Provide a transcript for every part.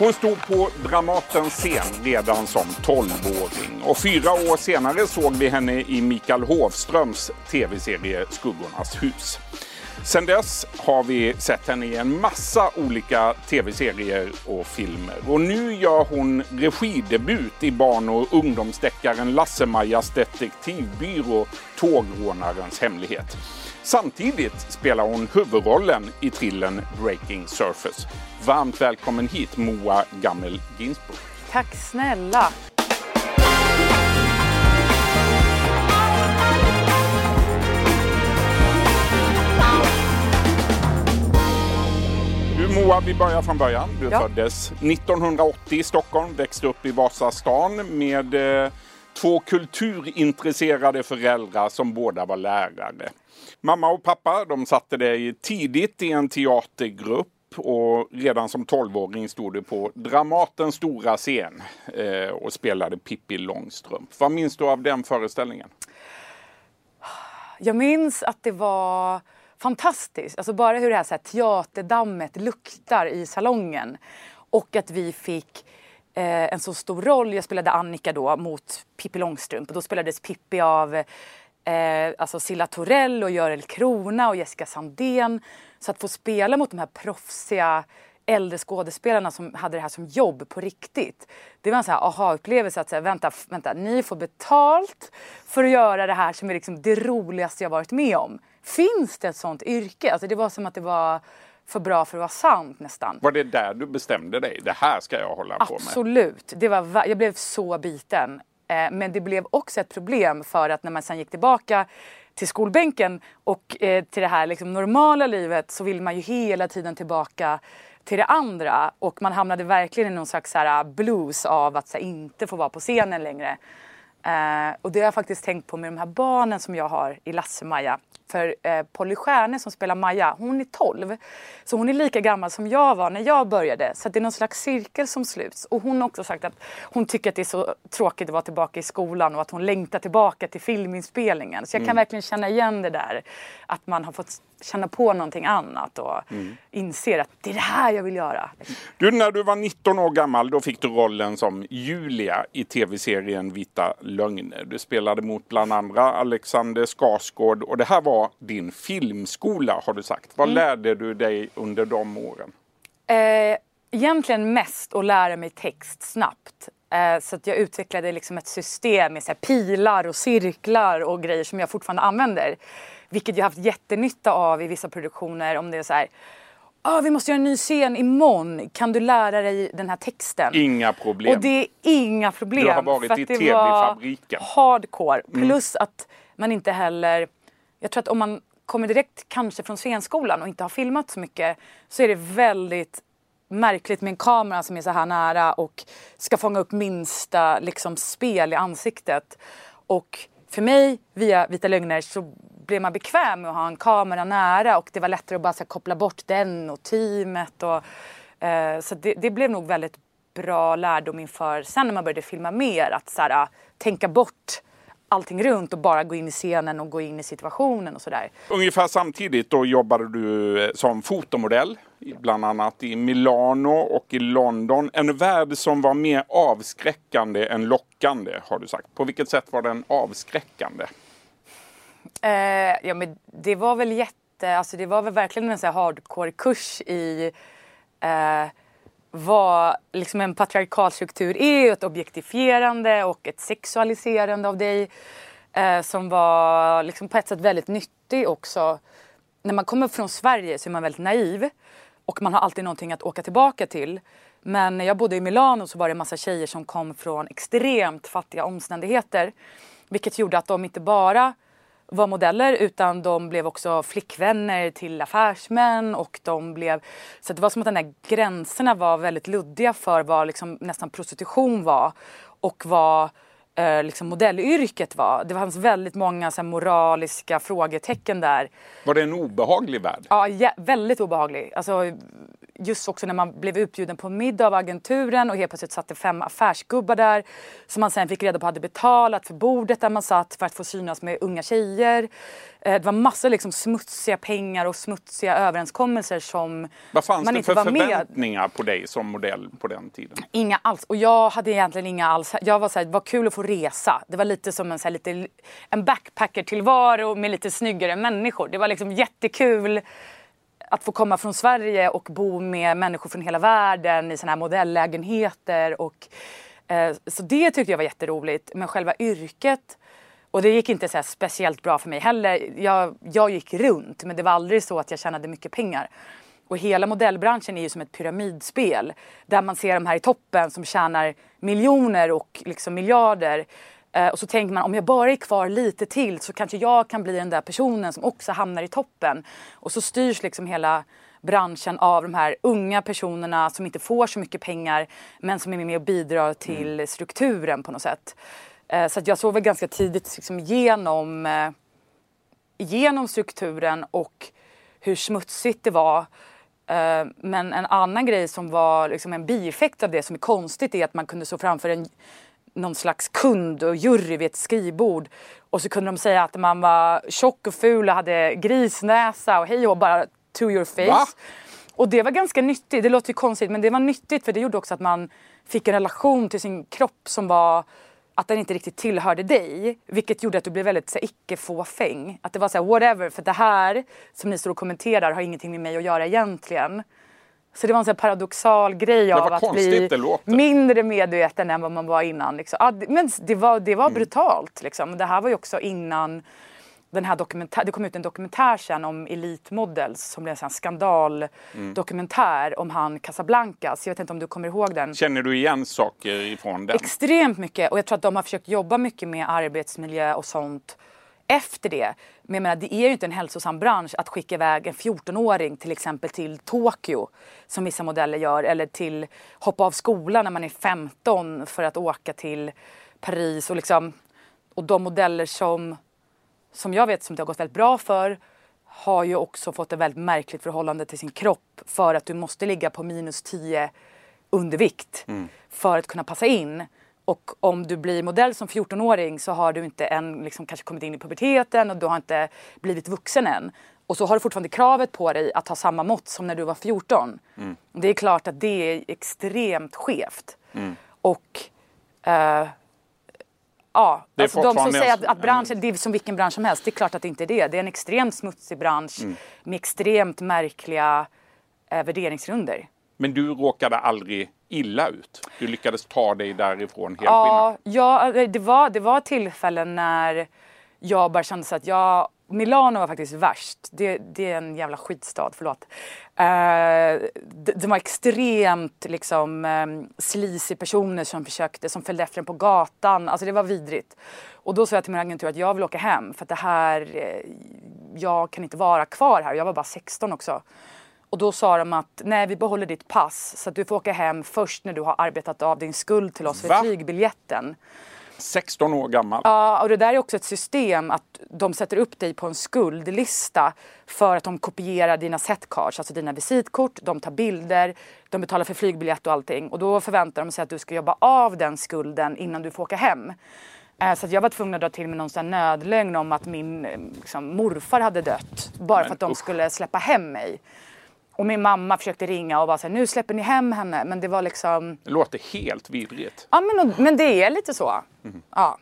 Hon stod på Dramatens scen redan som 12-åring och fyra år senare såg vi henne i Mikael Hovströms tv-serie Skuggornas hus. Sen dess har vi sett henne i en massa olika tv-serier och filmer. Och nu gör hon regidebut i barn och ungdomsdeckaren Lasse-Majas detektivbyrå Tågrånarens hemlighet. Samtidigt spelar hon huvudrollen i trillen Breaking Surface. Varmt välkommen hit Moa Gammel Ginsburg. Tack snälla! Moa, vi börjar från början. Du Ja. föddes 1980 i Stockholm, växte upp i Vasastan med eh, två kulturintresserade föräldrar som båda var lärare. Mamma och pappa de satte dig tidigt i en teatergrupp och redan som tolvåring stod du på Dramatens stora scen eh, och spelade Pippi Långstrump. Vad minns du av den föreställningen? Jag minns att det var fantastiskt. Alltså bara hur det här, så här teaterdammet luktar i salongen. Och att vi fick eh, en så stor roll. Jag spelade Annika då mot Pippi Långstrump. Och då spelades Pippi av eh, alltså Silla Torell och Görel Krona och Jessica Sandén. Så att få spela mot de här proffsiga äldre skådespelarna som hade det här som jobb på riktigt. Det var en sån här aha-upplevelse att säga, vänta, vänta, ni får betalt för att göra det här som är liksom det roligaste jag varit med om. Finns det ett sånt yrke? Alltså det var som att det var för bra för att vara sant nästan. Var det där du bestämde dig? Det här ska jag hålla på med. Absolut. Det var, va- jag blev så biten. Eh, men det blev också ett problem för att när man sen gick tillbaka till skolbänken och eh, till det här liksom normala livet så vill man ju hela tiden tillbaka till det andra och man hamnade verkligen i någon slags så här, ah, blues av att så här, inte få vara på scenen längre. Eh, och det har jag faktiskt tänkt på med de här barnen som jag har i Lasse-Maja. För eh, Polly Stjärne som spelar Maja, hon är 12. Så hon är lika gammal som jag var när jag började. Så det är någon slags cirkel som sluts. Och hon har också sagt att hon tycker att det är så tråkigt att vara tillbaka i skolan och att hon längtar tillbaka till filminspelningen. Så jag kan verkligen känna igen det där. Att man har fått känna på någonting annat och inser att det är det här jag vill göra. Du, när du var 19 år gammal då fick du rollen som Julia i tv-serien Vita lögner. Du spelade mot bland andra Alexander Skarsgård och det här var din filmskola har du sagt. Vad lärde du dig under de åren? Eh, egentligen mest att lära mig text snabbt. Eh, så att jag utvecklade liksom ett system med så pilar och cirklar och grejer som jag fortfarande använder. Vilket jag haft jättenytta av i vissa produktioner om det är så här ah, vi måste göra en ny scen imorgon. Kan du lära dig den här texten? Inga problem. Och det är inga problem. Du har varit i TV-fabriken. hardcore. Plus att man inte heller... Jag tror att om man kommer direkt kanske från scenskolan och inte har filmat så mycket så är det väldigt märkligt med en kamera som är så här nära och ska fånga upp minsta liksom, spel i ansiktet. Och för mig, via Vita lögner, så blev man bekväm med att ha en kamera nära och det var lättare att bara så här, koppla bort den och teamet. Och, eh, så det, det blev nog väldigt bra lärdom inför sen när man började filma mer. Att så här, ah, tänka bort allting runt och bara gå in i scenen och gå in i situationen och sådär. Ungefär samtidigt då jobbade du eh, som fotomodell. Bland annat i Milano och i London. En värld som var mer avskräckande än lockande har du sagt. På vilket sätt var den avskräckande? Eh, ja men det var väl jätte, alltså det var väl verkligen en sån hardcore-kurs i eh, vad liksom en patriarkalstruktur är, ett objektifierande och ett sexualiserande av dig. Eh, som var liksom på ett sätt väldigt nyttig också. När man kommer från Sverige så är man väldigt naiv och man har alltid någonting att åka tillbaka till. Men när jag bodde i Milano så var det en massa tjejer som kom från extremt fattiga omständigheter. Vilket gjorde att de inte bara var modeller utan de blev också flickvänner till affärsmän och de blev... Så det var som att de där gränserna var väldigt luddiga för vad liksom nästan prostitution var och vad eh, liksom modellyrket var. Det fanns väldigt många så här, moraliska frågetecken där. Var det en obehaglig värld? Ja, jä- väldigt obehaglig. Alltså, just också när man blev utbjuden på middag av agenturen och helt plötsligt satt det fem affärsgubbar där som man sen fick reda på hade betalat för bordet där man satt för att få synas med unga tjejer. Eh, det var massor liksom smutsiga pengar och smutsiga överenskommelser som Vad fanns man det inte för var med. förväntningar på dig som modell på den tiden? Inga alls. Och jag hade egentligen inga alls. Jag var såhär, vad kul att få resa. Det var lite som en, så här, lite, en backpacker-tillvaro med lite snyggare människor. Det var liksom jättekul att få komma från Sverige och bo med människor från hela världen i såna här modellägenheter. Och, eh, så det tyckte jag var jätteroligt. Men själva yrket, och det gick inte så här speciellt bra för mig heller. Jag, jag gick runt men det var aldrig så att jag tjänade mycket pengar. Och hela modellbranschen är ju som ett pyramidspel där man ser de här i toppen som tjänar miljoner och liksom miljarder. Eh, och så tänker man om jag bara är kvar lite till så kanske jag kan bli den där personen som också hamnar i toppen. Och så styrs liksom hela branschen av de här unga personerna som inte får så mycket pengar men som är med och bidrar till strukturen på något sätt. Eh, så jag såg väl ganska tidigt liksom genom, eh, genom strukturen och hur smutsigt det var. Men en annan grej som var liksom en bieffekt av det som är konstigt är att man kunde stå framför en, någon slags kund och jury vid ett skrivbord och så kunde de säga att man var tjock och ful och hade grisnäsa och hej och bara to your face. Va? Och det var ganska nyttigt, det låter ju konstigt men det var nyttigt för det gjorde också att man fick en relation till sin kropp som var att den inte riktigt tillhörde dig. Vilket gjorde att du blev väldigt icke-fåfäng. Att det var så här, whatever, för det här som ni står och kommenterar har ingenting med mig att göra egentligen. Så det var en så här paradoxal grej av att bli mindre medveten än vad man var innan. Liksom. Ja, men det var, det var Mm. brutalt. Liksom. Det här var ju också innan den här dokumentär, det kom ut en dokumentär sen om Elite Models som blev en sån skandaldokumentär om han Casablancas. Jag vet inte om du kommer ihåg den? Känner du igen saker ifrån den? Extremt mycket och jag tror att de har försökt jobba mycket med arbetsmiljö och sånt efter det. Men jag menar, det är ju inte en hälsosam bransch att skicka iväg en 14-åring till exempel till Tokyo som vissa modeller gör eller till hoppa av skolan när man är 15 för att åka till Paris och liksom och de modeller som som jag vet som det har gått väldigt bra för har ju också fått ett väldigt märkligt förhållande till sin kropp för att du måste ligga på minus 10 undervikt för att kunna passa in. Och om du blir modell som 14-åring så har du inte än liksom kanske kommit in i puberteten och du har inte blivit vuxen än. Och så har du fortfarande kravet på dig att ha samma mått som när du var 14. Det är klart att det är extremt skevt. Och eh, Ja, alltså de som säger att, att branschen, det är som vilken bransch som helst, det är klart att det inte är det. Det är en extremt smutsig bransch Mm. med extremt märkliga eh, värderingsgrunder. Men du råkade aldrig illa ut? Du lyckades ta dig därifrån helt Ja, ja eh, det, var, det var tillfällen när jag bara kände så att jag Milano var faktiskt värst. Det, det är en jävla skitstad, förlåt. Uh, det, det var extremt liksom um, sleazy personer som försökte, som följde efter en på gatan. Alltså det var vidrigt. Och då sa jag till min agentur att jag vill åka hem för att det här, eh, jag kan inte vara kvar här. Jag var bara 16 också. Och då sa de att nej, vi behåller ditt pass så att du får åka hem först när du har arbetat av din skuld till oss för Va? flygbiljetten. 16 år gammal. Ja, och det där är också ett system att de sätter upp dig på en skuldlista för att de kopierar dina setcards, alltså dina visitkort, de tar bilder, de betalar för flygbiljett och allting. Och då förväntar de sig att du ska jobba av den skulden innan du får åka hem. Eh, Så att jag var tvungen att dra till med någon sån nödlögn om att min eh, liksom, morfar hade dött. Bara Men för att de usch. skulle släppa hem mig. Och min mamma försökte ringa och var såhär, nu släpper ni hem henne. Men det var liksom, Det låter helt vidrigt. ja men, men det är lite så. Mhm. Ja.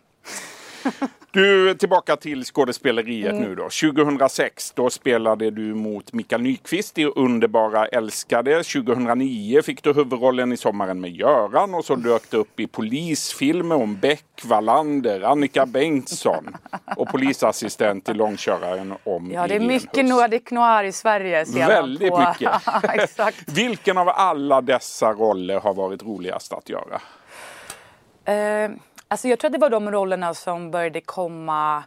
Du, tillbaka till skådespeleriet Mm. nu då. 2006, då spelade du mot Mikael Nyqvist i Underbara älskade. 2009 fick du huvudrollen i Sommaren med Göran och så dök det upp i polisfilmer om Beck, Wallander, Annika Bengtsson och polisassistent i Långköraren om Ja, det är mycket Huss. Nordic Noir i Sverige. Väldigt på. mycket. Vilken av alla dessa roller har varit roligast att göra? Eh, alltså jag tror att det var de rollerna som började komma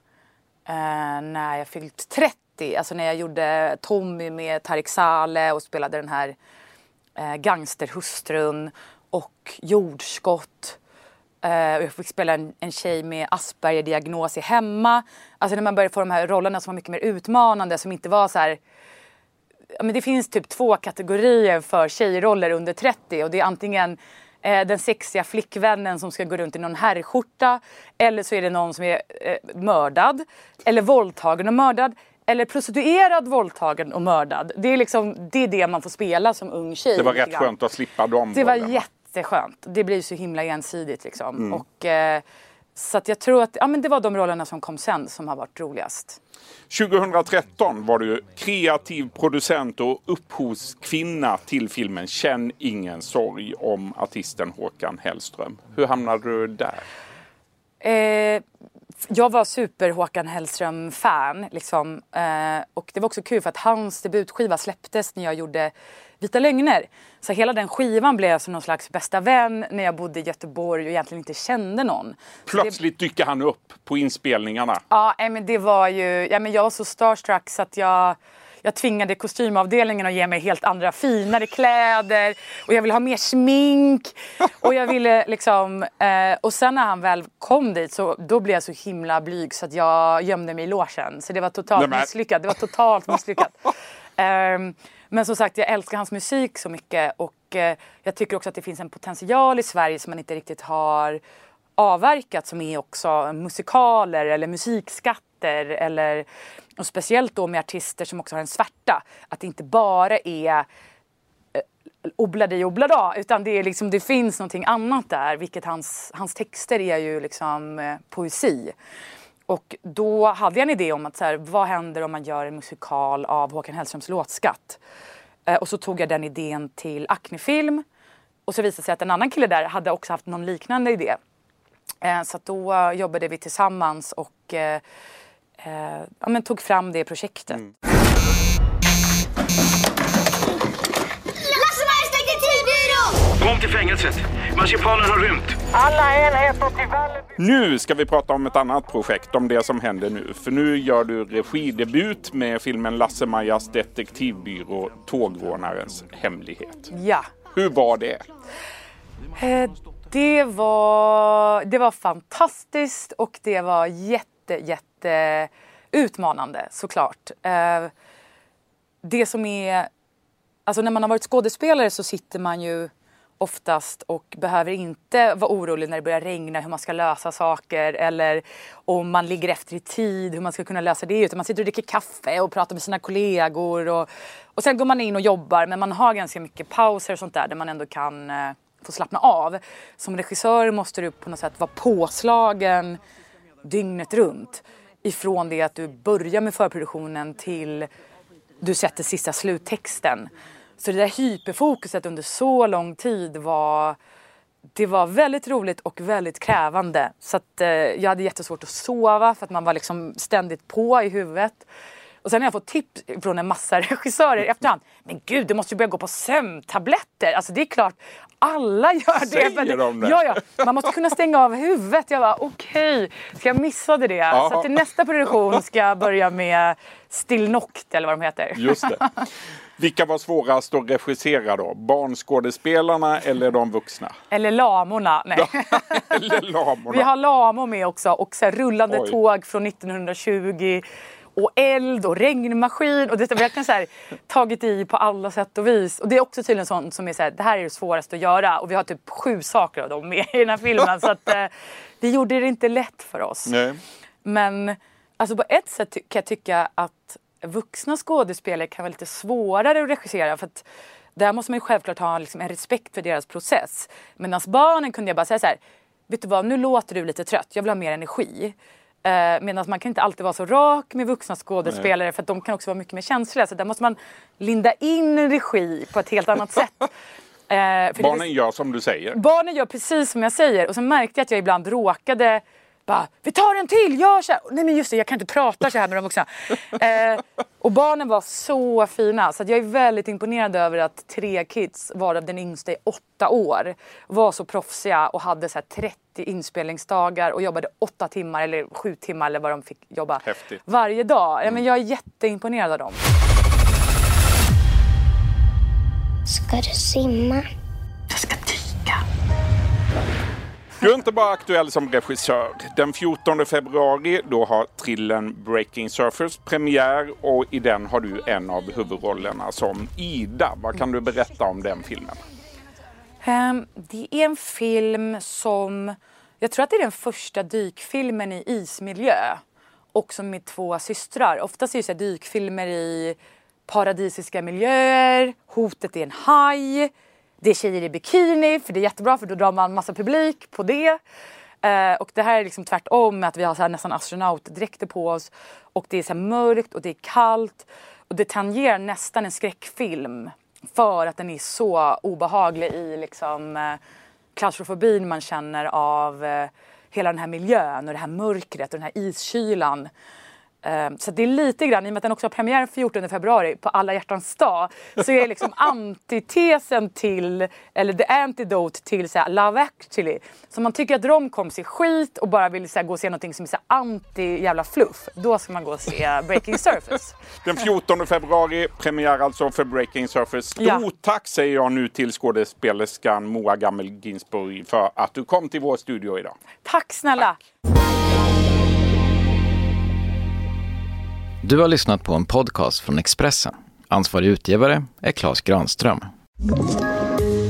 eh, när jag fyllt 30. Alltså när jag gjorde Tommy med Tarik Saleh och spelade den här eh, gangsterhustrun och jordskott. Eh, och jag fick spela en, en tjej med Asperger-diagnos i hemma. Alltså när man började få de här rollerna som var mycket mer utmanande som inte var så här men det finns typ två kategorier för tjejroller under 30 och det är antingen eh, den sexiga flickvännen som ska gå runt i någon herrskjorta eller så är det någon som är eh, mördad eller våldtagen och mördad eller prostituerad, våldtagen och mördad. Det är liksom det, är det man får spela som ung tjej. Det var rätt skönt att slippa dem. Det var jätteskönt. Det blir så himla ensidigt liksom. Mm. Och, eh, så att jag tror att ja, men det var de rollerna som kom sen som har varit roligast. 2013 var du kreativ producent och upphovskvinna till filmen Känn ingen sorg om artisten Håkan Hellström. Hur hamnade du där? Eh, jag var super Håkan Hellström-fan. Liksom. Eh, och det var också kul för att hans debutskiva släpptes när jag gjorde Vita lögner. Så hela den skivan blev som någon slags bästa vän när jag bodde i Göteborg och egentligen inte kände någon. Plötsligt det... dyker han upp på inspelningarna. Ja, men det var ju... Ja, men jag var så starstruck så att jag jag tvingade kostymavdelningen att ge mig helt andra finare kläder och jag ville ha mer smink. Och jag ville liksom... Eh, och sen när han väl kom dit så då blev jag så himla blyg så att jag gömde mig i logen. Så det var totalt misslyckat. Det var totalt misslyckat. Um, men som sagt, jag älskar hans musik så mycket och eh, jag tycker också att det finns en potential i Sverige som man inte riktigt har avverkat som är också musikaler eller musikskatter eller och speciellt då med artister som också har en svärta. Att det inte bara är eh, obladi oblada utan det, är liksom, det finns någonting annat där vilket hans, hans texter är ju liksom eh, poesi. Och då hade jag en idé om att så här, vad händer om man gör en musikal av Håkan Hellströms låtskatt? Eh, och så tog jag den idén till Acne-film. Och så visade det sig att en annan kille där hade också haft någon liknande idé. Eh, så då jobbade vi tillsammans och eh, eh ja, men tog fram det projektet. Mm. Kom till fängelset. Marsipanen har rymt. Alla enheter till Valleby. Nu ska vi prata om ett annat projekt, om det som händer nu. För nu gör du regidebut med filmen Lasse-Majas detektivbyrå Tågrånarens hemlighet. Ja. Hur var det? Eh, det var, det var fantastiskt och det var jätte, jätte utmanande såklart. Eh, det som är... Alltså när man har varit skådespelare så sitter man ju oftast och behöver inte vara orolig när det börjar regna hur man ska lösa saker eller om man ligger efter i tid hur man ska kunna lösa det utan man sitter och dricker kaffe och pratar med sina kollegor och, och sen går man in och jobbar men man har ganska mycket pauser och sånt där där man ändå kan eh, få slappna av. Som regissör måste du på något sätt vara påslagen dygnet runt ifrån det att du börjar med förproduktionen till du sätter sista sluttexten. Så det där hyperfokuset under så lång tid var det var väldigt roligt och väldigt krävande. Så att, eh, jag hade jättesvårt att sova för att man var liksom ständigt på i huvudet. Och sen har jag fått tips från en massa regissörer i efterhand. Men gud, du måste ju börja gå på sömntabletter. Alltså det är klart, alla gör det. Säger de det? Ja, ja. Man måste kunna stänga av huvudet. Jag bara, okej, okay. så jag missade det. Ja. Så till nästa produktion ska jag börja med Still Noct eller vad de heter. Just det. Vilka var svårast att regissera då? Barnskådespelarna eller de vuxna? Eller lamorna. Nej. eller lamorna. Vi har lamor med också och så rullande Oj. tåg från 1920 och eld och regnmaskin. Och det har verkligen så här, tagit i på alla sätt och vis. Och det är också tydligen sånt som är så här, det här är det svåraste att göra. Och vi har typ sju saker av dem med i den här filmen. så att eh, det gjorde det inte lätt för oss. Nej. Men alltså på ett sätt kan jag tycka att vuxna skådespelare kan vara lite svårare att regissera. För att där måste man ju självklart ha liksom en respekt för deras process. Medan barnen kunde jag bara säga så här, vet du vad, nu låter du lite trött, jag vill ha mer energi. Eh, Medan man kan inte alltid vara så rak med vuxna skådespelare Nej. för att de kan också vara mycket mer känsliga. Så där måste man linda in regi på ett helt annat sätt. Eh, barnen det, gör som du säger. Barnen gör precis som jag säger. Och så märkte jag att jag ibland råkade bara, vi tar en till, gör så här. Nej men just det, jag kan inte prata så här med de vuxna. Eh, och barnen var så fina. Så jag är väldigt imponerad över att tre kids, varav den yngsta är åtta år, var så proffsiga och hade så 30 inspelningsdagar och jobbade åtta timmar eller sju timmar eller vad de fick jobba Häftigt. varje dag. Ja, men mm. jag är jätteimponerad av dem. Ska du simma? Du är inte bara aktuell som regissör. Den 14 februari då har trillen Breaking Surfers premiär och i den har du en av huvudrollerna som Ida. Vad kan du berätta om den filmen? Um, det är en film som, jag tror att det är den första dykfilmen i ismiljö. Också med två systrar. Oftast är det dykfilmer i paradisiska miljöer, hotet är en haj, det är tjejer i bikini för det är jättebra för då drar man massa publik på det. Eh, och det här är liksom tvärtom att vi har så här nästan astronautdräkter på oss och det är så mörkt och det är kallt och det tangerar nästan en skräckfilm för att den är så obehaglig i liksom eh, klaustrofobin man känner av eh, hela den här miljön och det här mörkret och den här iskylan. Ehm, så det är lite grann, i och med att den också har premiär 14 februari på alla hjärtans dag, så är det liksom antitesen till, eller the antidote till så här, Love actually. Så man tycker att romcoms är skit och bara vill så här, gå och se någonting som är så här, anti jävla fluff, då ska man gå och se Breaking Surface. Den 14 februari, premiär alltså för Breaking Surface. Stort ja. tack säger jag nu till skådespelerskan Moa Gammel-Ginsburg för att du kom till vår studio idag. Tack snälla! Tack. Du har lyssnat på en podcast från Expressen. Ansvarig utgivare är Klas Granström.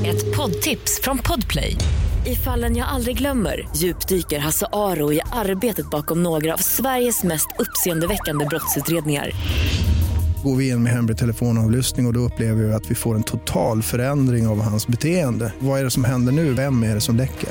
Ett poddtips från Podplay. I fallen jag aldrig glömmer djupdyker Hasse Aro i arbetet bakom några av Sveriges mest uppseendeväckande brottsutredningar. Går vi in med hemlig telefonavlyssning och, och då upplever vi att vi får en total förändring av hans beteende. Vad är det som händer nu? Vem är det som läcker?